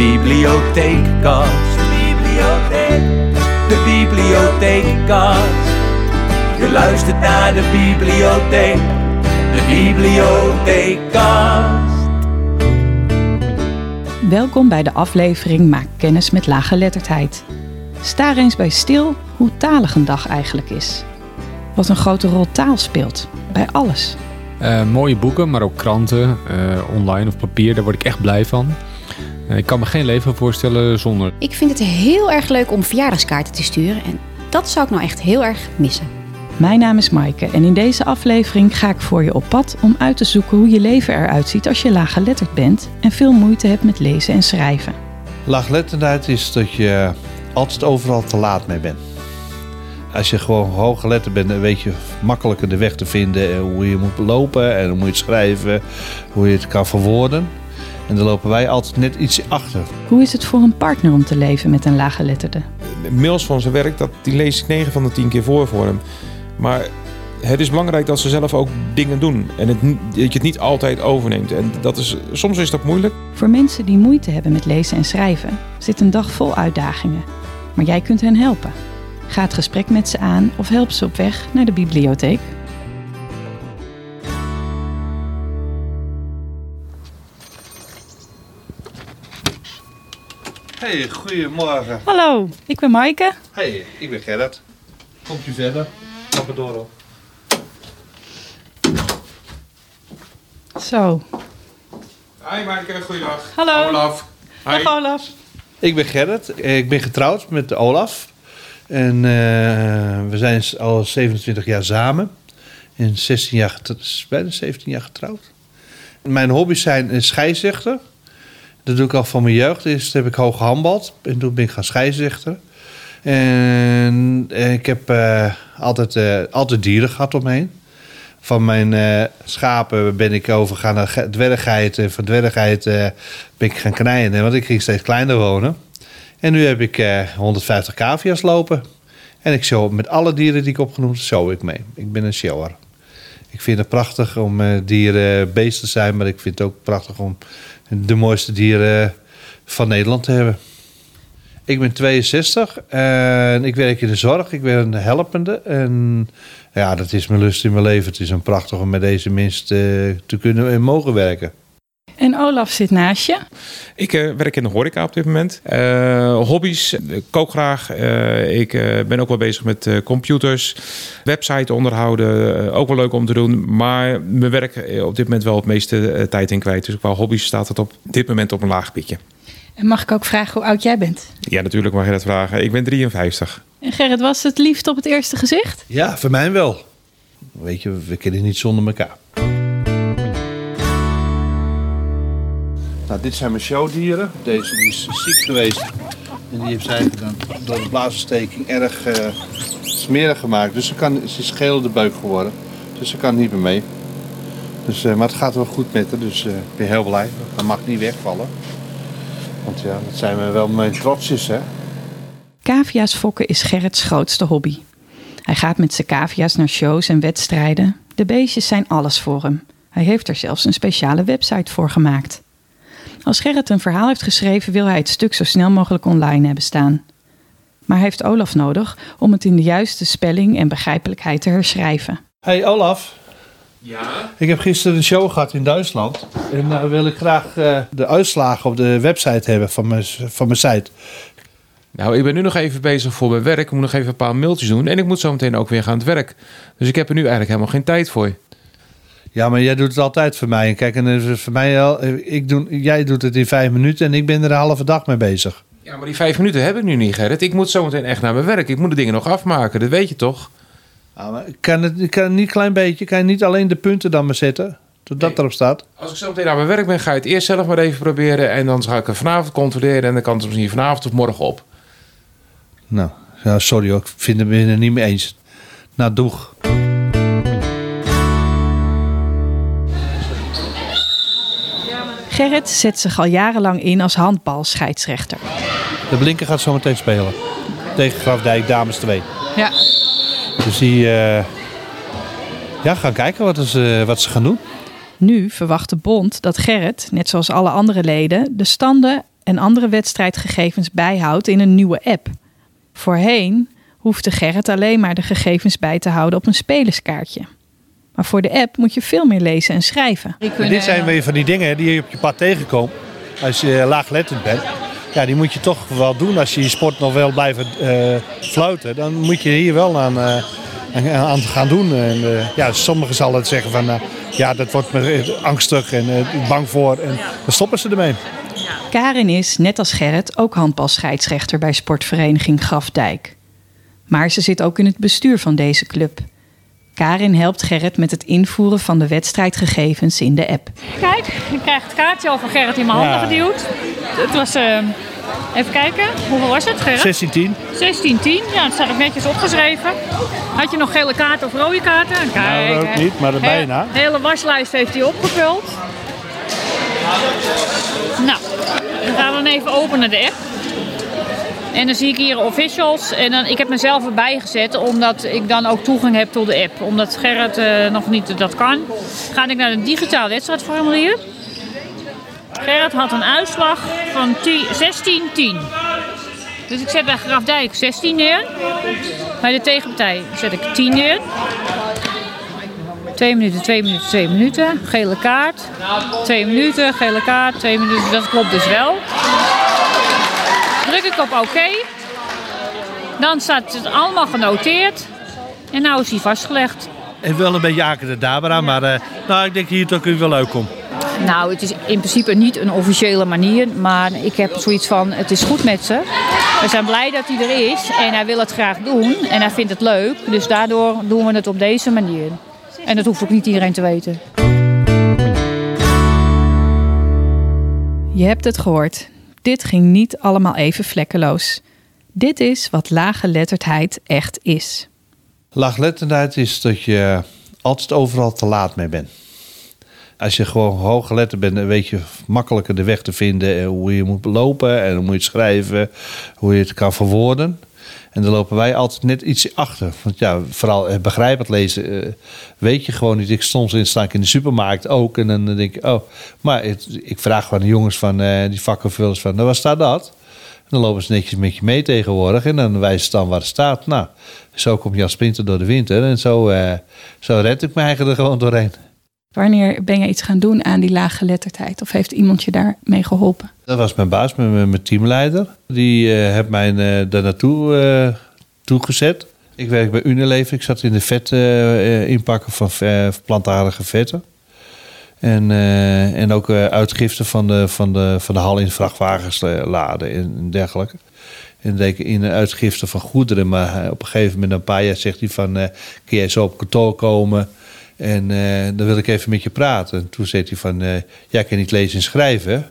bibliotheekkast. De bibliotheek. De bibliotheekkast. Je luistert naar de bibliotheek. De bibliotheekkast. Welkom bij de aflevering Maak kennis met laaggeletterdheid. Sta er eens bij stil hoe talig een dag eigenlijk is. Wat een grote rol taal speelt, bij alles. Uh, mooie boeken, maar ook kranten, uh, online of papier, daar word ik echt blij van. Ik kan me geen leven voorstellen zonder. Ik vind het heel erg leuk om verjaardagskaarten te sturen en dat zou ik nou echt heel erg missen. Mijn naam is Maaike en in deze aflevering ga ik voor je op pad om uit te zoeken hoe je leven eruit ziet als je laaggeletterd bent en veel moeite hebt met lezen en schrijven. Laaggeletterdheid is dat je altijd overal te laat mee bent. Als je gewoon hooggeletterd bent, dan weet je makkelijker de weg te vinden. En hoe je moet lopen en hoe je het schrijven, hoe je het kan verwoorden. En dan lopen wij altijd net iets achter. Hoe is het voor een partner om te leven met een laaggeletterde? Mails van zijn werk, dat, die lees ik 9 van de 10 keer voor voor hem. Maar het is belangrijk dat ze zelf ook dingen doen. En het, dat je het niet altijd overneemt. En dat is, soms is dat moeilijk. Voor mensen die moeite hebben met lezen en schrijven zit een dag vol uitdagingen. Maar jij kunt hen helpen. Ga het gesprek met ze aan of help ze op weg naar de bibliotheek. Hey, goedemorgen. Hallo, ik ben Maaike. Hey, ik ben Gerrit. Komt u verder? Stap er door op. Zo. Hi Maaike, goeiedag. Hallo. Olaf. Dag Olaf. Ik ben Gerrit. Ik ben getrouwd met Olaf. En uh, we zijn al 27 jaar samen. En 16 jaar getrouwd, bijna 17 jaar getrouwd. Mijn hobby's zijn scheidsrechter. Dat doe ik al van mijn jeugd. Eerst heb ik hoog gehandbald. En toen ben ik gaan scheidsrechter. En ik heb uh, altijd, uh, altijd dieren gehad omheen. Van mijn schapen ben ik overgegaan naar dwergheid. En van dwergheid ben ik gaan knijden. Want ik ging steeds kleiner wonen. En nu heb ik 150 cavia's lopen. En ik show met alle dieren die ik opgenoemd heb, show ik mee. Ik ben een shower. Ik vind het prachtig om dieren beest te zijn. Maar ik vind het ook prachtig om de mooiste dieren van Nederland te hebben. Ik ben 62 en ik werk in de zorg. Ik ben een helpende. En ja, dat is mijn lust in mijn leven. Het is een prachtig om met deze mensen te, te kunnen en mogen werken. En Olaf zit naast je. Ik uh, werk in de horeca op dit moment. Uh, hobby's, ik kook graag. Uh, ik ben ook wel bezig met computers. Website onderhouden, ook wel leuk om te doen. Maar mijn werk op dit moment wel het meeste tijd in kwijt. Dus qua hobby's staat het op dit moment op een laag pitje. En mag ik ook vragen hoe oud jij bent? Ja, natuurlijk mag je dat vragen. Ik ben 53. En Gerrit, was het liefde op het eerste gezicht? Ja, voor mij wel. Weet je, we kennen niet zonder elkaar. Nou, dit zijn mijn showdieren. Deze die is ziek geweest. En die heeft zij dan door de blaasontsteking erg uh, smerig gemaakt. Dus ze, kan, ze is geel de beuk geworden. Dus ze kan niet meer mee. Dus, uh, maar het gaat wel goed met haar. Dus uh, ik ben heel blij. Dat mag niet wegvallen. Want ja, dat zijn we wel mijn trotsjes, hè. Cavia's fokken is Gerrits grootste hobby. Hij gaat met zijn cavia's naar shows en wedstrijden. De beestjes zijn alles voor hem. Hij heeft er zelfs een speciale website voor gemaakt. Als Gerrit een verhaal heeft geschreven, wil hij het stuk zo snel mogelijk online hebben staan. Maar hij heeft Olaf nodig om het in de juiste spelling en begrijpelijkheid te herschrijven. Hey Olaf. Ja? Ik heb gisteren een show gehad in Duitsland. En nou wil ik graag uh, de uitslagen op de website hebben van mijn, van mijn site. Nou, ik ben nu nog even bezig voor mijn werk. Ik moet nog even een paar mailtjes doen. En ik moet zo meteen ook weer gaan het werk. Dus ik heb er nu eigenlijk helemaal geen tijd voor. Ja, maar jij doet het altijd voor mij. Kijk, en voor mij al, ik doe, jij doet het in vijf minuten en ik ben er een halve dag mee bezig. Ja, maar die vijf minuten heb ik nu niet, Gerrit. Ik moet zo meteen echt naar mijn werk. Ik moet de dingen nog afmaken, dat weet je toch? Ja, maar kan het kan niet een klein beetje? Kan je niet alleen de punten dan maar zetten? Dat erop staat. Als ik zo meteen naar mijn werk ben, ga je het eerst zelf maar even proberen. En dan ga ik het vanavond controleren. En dan kan het misschien vanavond of morgen op. Nou, sorry hoor. Ik vind het er niet mee eens. Nou, doeg. Gerrit zet zich al jarenlang in als handbalscheidsrechter. De Blinker gaat zo meteen spelen. Tegen Grafdijk, dames 2. Ja. Dus die uh, ja, gaan kijken wat, is, uh, wat ze gaan doen. Nu verwacht de bond dat Gerrit, net zoals alle andere leden, de standen en andere wedstrijdgegevens bijhoudt in een nieuwe app. Voorheen hoefde Gerrit alleen maar de gegevens bij te houden op een spelerskaartje. Maar voor de app moet je veel meer lezen en schrijven. En dit zijn weer van die dingen die je op je pad tegenkomt als je laaglettend bent. Ja, die moet je toch wel doen als je je sport nog wel blijven eh, fluiten. Dan moet je hier wel aan, eh, aan- aan gaan doen. En, eh, ja, sommigen zal het zeggen van, eh, ja, dat wordt me angstig en eh, bang voor. En dan stoppen ze ermee. Karin is, net als Gerrit, ook handbalscheidsrechter bij sportvereniging Grafdijk. Maar ze zit ook in het bestuur van deze club. Karin helpt Gerrit met het invoeren van de wedstrijdgegevens in de app. Kijk, ik krijg het kaartje al van Gerrit in mijn handen Ja. geduwd. Het was, eh, even kijken, hoeveel was het Gerrit? 16-10. 16-10, ja, dat staat ook netjes opgeschreven. Had je nog gele kaarten of rode kaarten? Kijk, Nou, ook niet, maar He- bijna. De hele waslijst heeft hij opgevuld. Nou, dan gaan we dan even openen de app. En dan zie ik hier officials. En dan, ik heb mezelf erbij gezet omdat ik dan ook toegang heb tot de app. Omdat Gerrit eh, nog niet dat kan. Ga ik naar de digitaal wedstrijdformulier. Gerrit had een uitslag van 10 16-10. Dus ik zet bij Grafdijk 16 neer. Bij de tegenpartij zet ik 10 neer. 2 minuten, 2 minuten, 2 minuten. Gele kaart. 2 minuten, gele kaart, 2 minuten. Dat klopt dus wel. Druk ik op oké. Dan staat het allemaal genoteerd. En nou is hij vastgelegd. En wel een beetje aken de dabera, maar eh, nou, ik denk hier toch wel leuk komt. Nou, het is in principe niet een officiële manier, maar ik heb zoiets van, het is goed met ze. We zijn blij dat hij er is en hij wil het graag doen en hij vindt het leuk. Dus daardoor doen we het op deze manier. En dat hoeft ook niet iedereen te weten. Je hebt het gehoord. Dit ging niet allemaal even vlekkeloos. Dit is wat lage letterdheid echt is. Laaglettendheid is dat je altijd overal te laat mee bent. Als je gewoon hooggeletterd bent, dan weet je makkelijker de weg te vinden. En hoe je moet lopen en hoe je het schrijven. Hoe je het kan verwoorden. En dan lopen wij altijd net iets achter. Want ja, vooral eh, begrijpend lezen eh, weet je gewoon niet. Ik soms in sta ik in de supermarkt ook. En dan denk ik, oh. Maar ik vraag gewoon de jongens van eh, die vakkenvullers van, nou, waar staat dat? En dan lopen ze netjes met je mee tegenwoordig. En dan wijzen ze dan waar het staat. Nou, zo kom je als sprinter door de winter. En zo, eh, zo red ik me eigenlijk er gewoon doorheen. Wanneer ben je iets gaan doen aan die lage letterdheid? Of heeft iemand je daarmee geholpen? Dat was mijn baas, mijn, mijn- teamleider. Die eh heeft mij eh, daar naartoe eh, toegezet. Ik werk bij Unilever. Ik zat in de vet inpakken van plantaardige vetten. En, en ook uitgifte van de, van, de, van de hal in vrachtwagens laden en dergelijke. En deed ik in de uitgifte van goederen. Maar op een gegeven moment, een paar jaar, zegt hij van... kun jij zo op kantoor komen? En eh, dan wil ik even met je praten. En toen zei hij van... eh jij kan niet lezen en schrijven.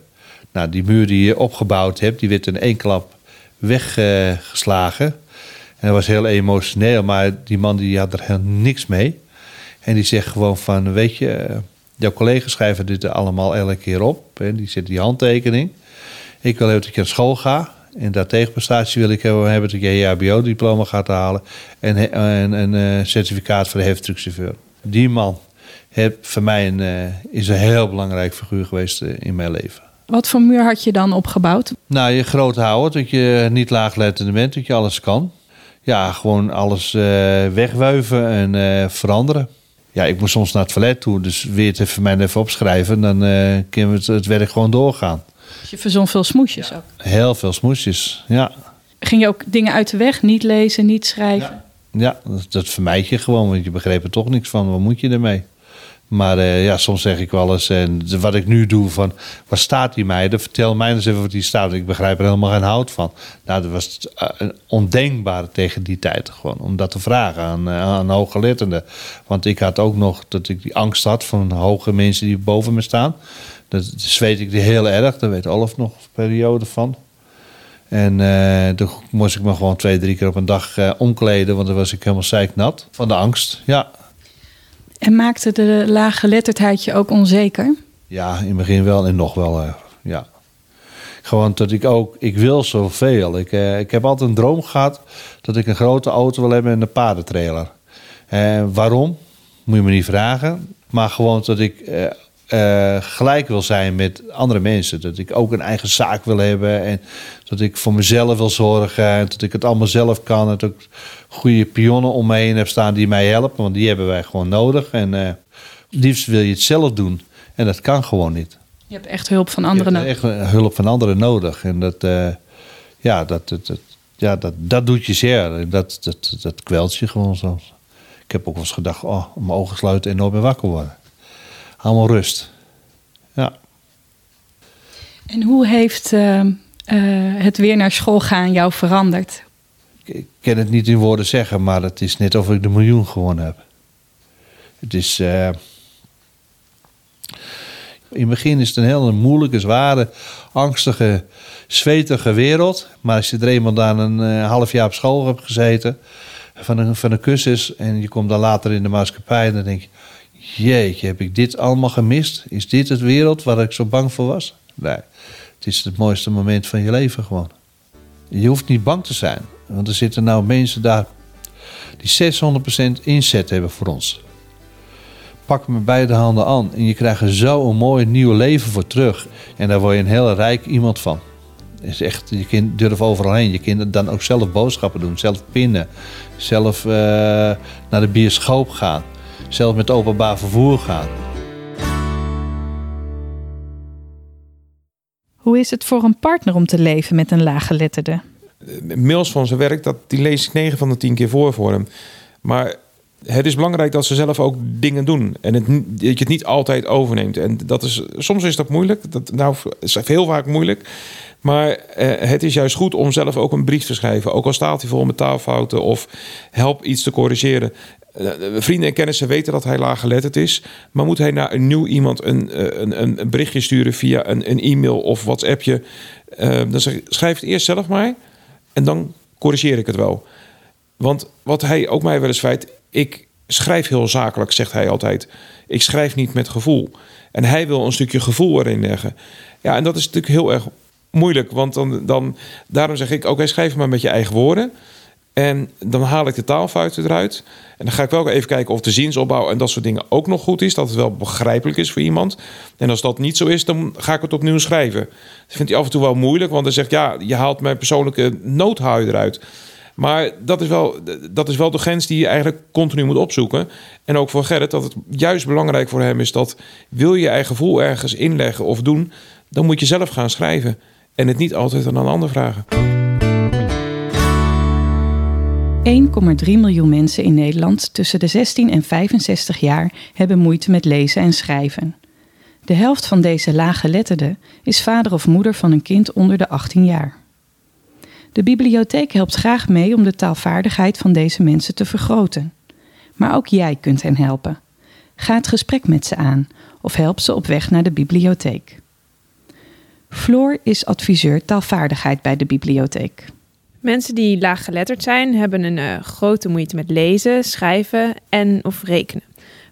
Nou, die muur die je opgebouwd hebt... die werd in één klap weggeslagen. en dat was heel emotioneel. Maar die man die had er helemaal niks mee. En die zegt gewoon van... weet je, eh, jouw collega's schrijven dit allemaal elke keer op. Hè? Die zetten die handtekening. Ik wil even dat je naar school gaat. En daar tegenprestatie wil ik hebben dat je je HBO-diploma gaat halen. En en een certificaat voor de heftruckchauffeur. Die man heeft voor mij een, eh, is een heel belangrijk figuur geweest eh, in mijn leven. Wat voor muur had je dan opgebouwd? Nou, je groot houden, dat je niet laaglettend bent, dat je alles kan. Ja, gewoon alles eh, wegwuiven en veranderen. Ja, ik moest soms naar het toilet toe, dus weer het even mij even opschrijven. Dan eh kunnen we het, het werk gewoon doorgaan. Dus je verzon veel smoesjes ook. Heel veel smoesjes, ja. Ging je ook dingen uit de weg? Niet lezen, niet schrijven? Ja, dat, dat vermijd je gewoon, want je begreep er toch niks van. Wat moet je ermee? Maar eh, ja, soms zeg ik wel eens, en wat ik nu doe, van waar staat die mij? Dan vertel mij eens even wat die staat. Ik begrijp er helemaal geen hout van. Nou, dat was eh, een ondenkbare tegen die tijd gewoon, om dat te vragen aan, eh, aan. Want ik had ook nog dat ik die angst had van hoge mensen die boven me staan. Dat zweet ik heel erg, daar weet Olaf nog een periode van. En eh, toen moest ik me gewoon twee, drie keer op een dag eh, omkleden, want dan was ik helemaal zeiknat van de angst. Ja, En maakte de lage letterdheid je ook onzeker? ja in het begin wel en nog wel. eh, ja. Gewoon dat ik ook, ik wil zoveel. Ik, ik heb altijd een droom gehad dat ik een grote auto wil hebben en een paardentrailer. Waarom? Moet je me niet vragen. Maar gewoon dat ik eh, eh, gelijk wil zijn met andere mensen. Dat ik ook een eigen zaak wil hebben. En dat ik voor mezelf wil zorgen. En dat ik het allemaal zelf kan. En dat ik goede pionnen om me heen heb staan die mij helpen. Want die hebben wij gewoon nodig. En uh, liefst wil je het zelf doen. En dat kan gewoon niet. Je hebt echt hulp van anderen nodig. echt hulp van anderen nodig. En dat, uh, ja, dat, dat, dat, ja, dat, dat doet je zeer. Dat, dat, dat kwelt je gewoon soms. Ik heb ook wel eens gedacht, oh, mijn ogen sluiten en nooit meer wakker worden. Allemaal rust. Ja. En hoe heeft uh, uh, het weer naar school gaan jou veranderd? Ik, kan het niet in woorden zeggen, maar het is net of ik de miljoen gewonnen heb. Het is... Uh, in het begin is het een hele moeilijke, zware, angstige, zwetige wereld. Maar als je er eenmaal dan een half jaar op school hebt gezeten van een, van een cursus en je komt dan later in de maatschappij, dan denk je, jeetje, heb ik dit allemaal gemist? Is dit het wereld waar ik zo bang voor was? Nee, het is het mooiste moment van je leven gewoon. Je hoeft niet bang te zijn, want er zitten nou mensen daar die 600% inzet hebben voor ons. Pak me beide handen aan en je krijgt er zo een mooi nieuw leven voor terug. En daar word je een heel rijk iemand van. Is echt, je kind durft overal heen. Je kind dan ook zelf boodschappen doen, zelf pinnen, zelf uh, naar de bioscoop gaan, zelf met openbaar vervoer gaan. Hoe is het voor een partner om te leven met een laaggeletterde? Mails van zijn werk, dat, die lees ik 9 van de 10 keer voor voor hem. Maar het is belangrijk dat ze zelf ook dingen doen. En het, dat je het niet altijd overneemt. En dat is, soms is dat moeilijk. Dat nou, is heel vaak moeilijk. Maar eh, het is juist goed om zelf ook een brief te schrijven. Ook al staat hij vol met taalfouten of help iets te corrigeren. Uh, vrienden en kennissen weten dat hij laaggeletterd is. Maar moet hij naar een nieuw iemand een, eh, een, een berichtje sturen via een, een e-mail of WhatsAppje? Uh, dan zeg, schrijf het eerst zelf maar. En dan corrigeer ik het wel. Want wat hij ook mij wel eens feit, ik schrijf heel zakelijk, zegt hij altijd. Ik schrijf niet met gevoel. En hij wil een stukje gevoel erin leggen. Ja, en dat is natuurlijk heel erg moeilijk. Want dan, dan, daarom zeg ik, oké, schrijf maar met je eigen woorden. En dan haal ik de taalfouten eruit. En dan ga ik wel even kijken of de zinsopbouw en dat soort dingen ook nog goed is. Dat het wel begrijpelijk is voor iemand. En als dat niet zo is, dan ga ik het opnieuw schrijven. Dat vindt hij af en toe wel moeilijk, want hij zegt ja, je haalt mijn persoonlijke noodhaal eruit. Maar dat is, wel, dat is wel de grens die je eigenlijk continu moet opzoeken. En ook voor Gerrit, dat het juist belangrijk voor hem is dat wil je eigen gevoel ergens inleggen of doen, dan moet je zelf gaan schrijven. En het niet altijd aan een ander vragen. 1,3 miljoen mensen in Nederland tussen de 16 en 65 jaar hebben moeite met lezen en schrijven. De helft van deze laaggeletterden is vader of moeder van een kind onder de 18 jaar. De bibliotheek helpt graag mee om de taalvaardigheid van deze mensen te vergroten. Maar ook jij kunt hen helpen. Ga het gesprek met ze aan of help ze op weg naar de bibliotheek. Floor is adviseur taalvaardigheid bij de bibliotheek. Mensen die laaggeletterd zijn, hebben een uh, grote moeite met lezen, schrijven en of rekenen.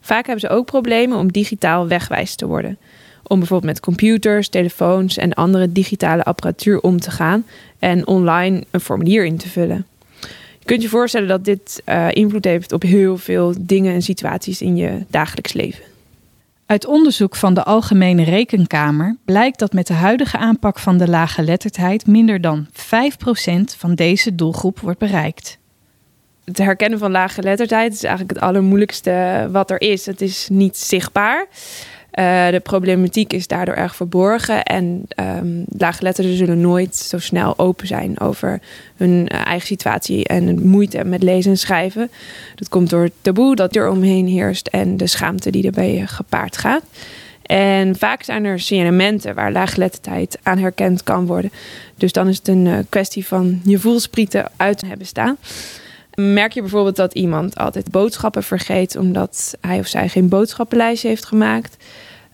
Vaak hebben ze ook problemen om digitaal wegwijs te worden. Om bijvoorbeeld met computers, telefoons en andere digitale apparatuur om te gaan en online een formulier in te vullen. Je kunt je voorstellen dat dit uh, invloed heeft op heel veel dingen en situaties in je dagelijks leven. Uit onderzoek van de Algemene Rekenkamer blijkt dat met de huidige aanpak van de laaggeletterdheid minder dan 5% van deze doelgroep wordt bereikt. Het herkennen van laaggeletterdheid is eigenlijk het allermoeilijkste wat er is. Het is niet zichtbaar. Uh, de problematiek is daardoor erg verborgen en um, laaggeletterden zullen nooit zo snel open zijn over hun uh, eigen situatie en moeite met lezen en schrijven. Dat komt door het taboe dat er omheen heerst en de schaamte die erbij gepaard gaat. En vaak zijn er signalementen waar laaggeletterdheid aan herkend kan worden. Dus dan is het een kwestie van je voelsprieten uit hebben staan. Merk je bijvoorbeeld dat iemand altijd boodschappen vergeet omdat hij of zij geen boodschappenlijstje heeft gemaakt?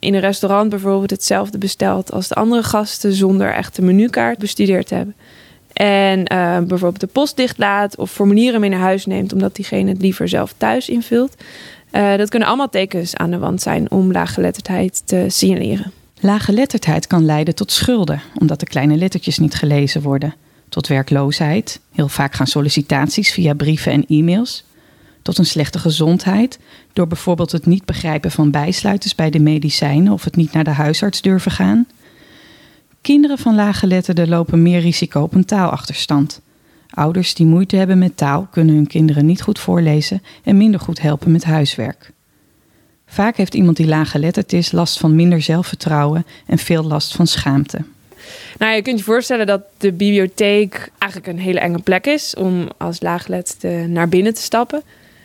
In een restaurant bijvoorbeeld hetzelfde bestelt als de andere gasten zonder echt een menukaart bestudeerd te hebben. En uh, bijvoorbeeld de post dichtlaat of formulieren mee naar huis neemt omdat diegene het liever zelf thuis invult. Uh, dat kunnen allemaal tekens aan de wand zijn om laaggeletterdheid te signaleren. Laaggeletterdheid kan leiden tot schulden, omdat de kleine lettertjes niet gelezen worden tot werkloosheid. Heel vaak gaan sollicitaties via brieven en e-mails. Tot een slechte gezondheid, door bijvoorbeeld het niet begrijpen van bijsluiters bij de medicijnen of het niet naar de huisarts durven gaan. Kinderen van laaggeletterden lopen meer risico op een taalachterstand. Ouders die moeite hebben met taal kunnen hun kinderen niet goed voorlezen en minder goed helpen met huiswerk. Vaak heeft iemand die laaggeletterd is last van minder zelfvertrouwen en veel last van schaamte. Nou, je kunt je voorstellen dat de bibliotheek eigenlijk een hele enge plek is om als laaggeletterde naar binnen te stappen.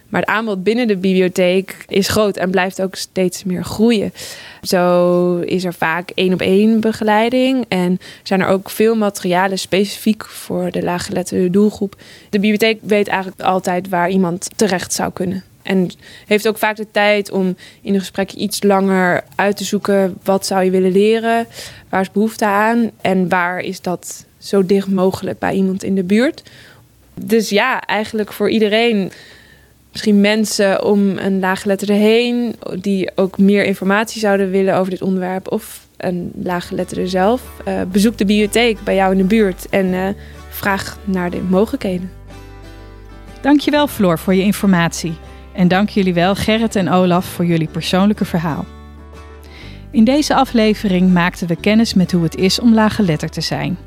Maar het aanbod binnen de bibliotheek is groot en blijft ook steeds meer groeien. Zo is er vaak één op één begeleiding en zijn er ook veel materialen specifiek voor de laaggeletterde doelgroep. De bibliotheek weet eigenlijk altijd waar iemand terecht zou kunnen. En heeft ook vaak de tijd om in een gesprek iets langer uit te zoeken wat zou je willen leren, waar is behoefte aan en waar is dat zo dicht mogelijk bij iemand in de buurt. Dus ja, eigenlijk voor iedereen misschien mensen om een laaggeletterde heen die ook meer informatie zouden willen over dit onderwerp of een laaggeletterde zelf. Uh, bezoek de bibliotheek bij jou in de buurt en uh, vraag naar de mogelijkheden. Dankjewel Floor voor je informatie. En dank jullie wel Gerrit en Olaf voor jullie persoonlijke verhaal. In deze aflevering maakten we kennis met hoe het is om laaggeletterd te zijn.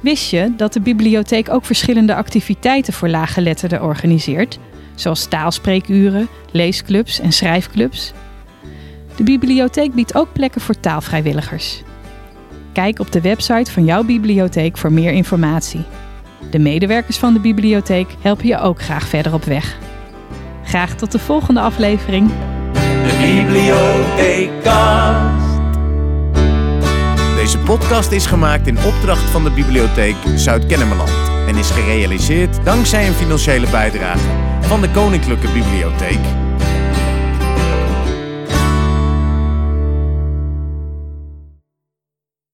Wist je dat de bibliotheek ook verschillende activiteiten voor laaggeletterden organiseert, zoals taalspreekuren, leesclubs en schrijfclubs? De bibliotheek biedt ook plekken voor taalvrijwilligers. Kijk op de website van jouw bibliotheek voor meer informatie. De medewerkers van de bibliotheek helpen je ook graag verder op weg. Graag tot de volgende aflevering. De Bibliotheekkast. Deze podcast is gemaakt in opdracht van de Bibliotheek Zuid-Kennemerland en is gerealiseerd dankzij een financiële bijdrage van de Koninklijke Bibliotheek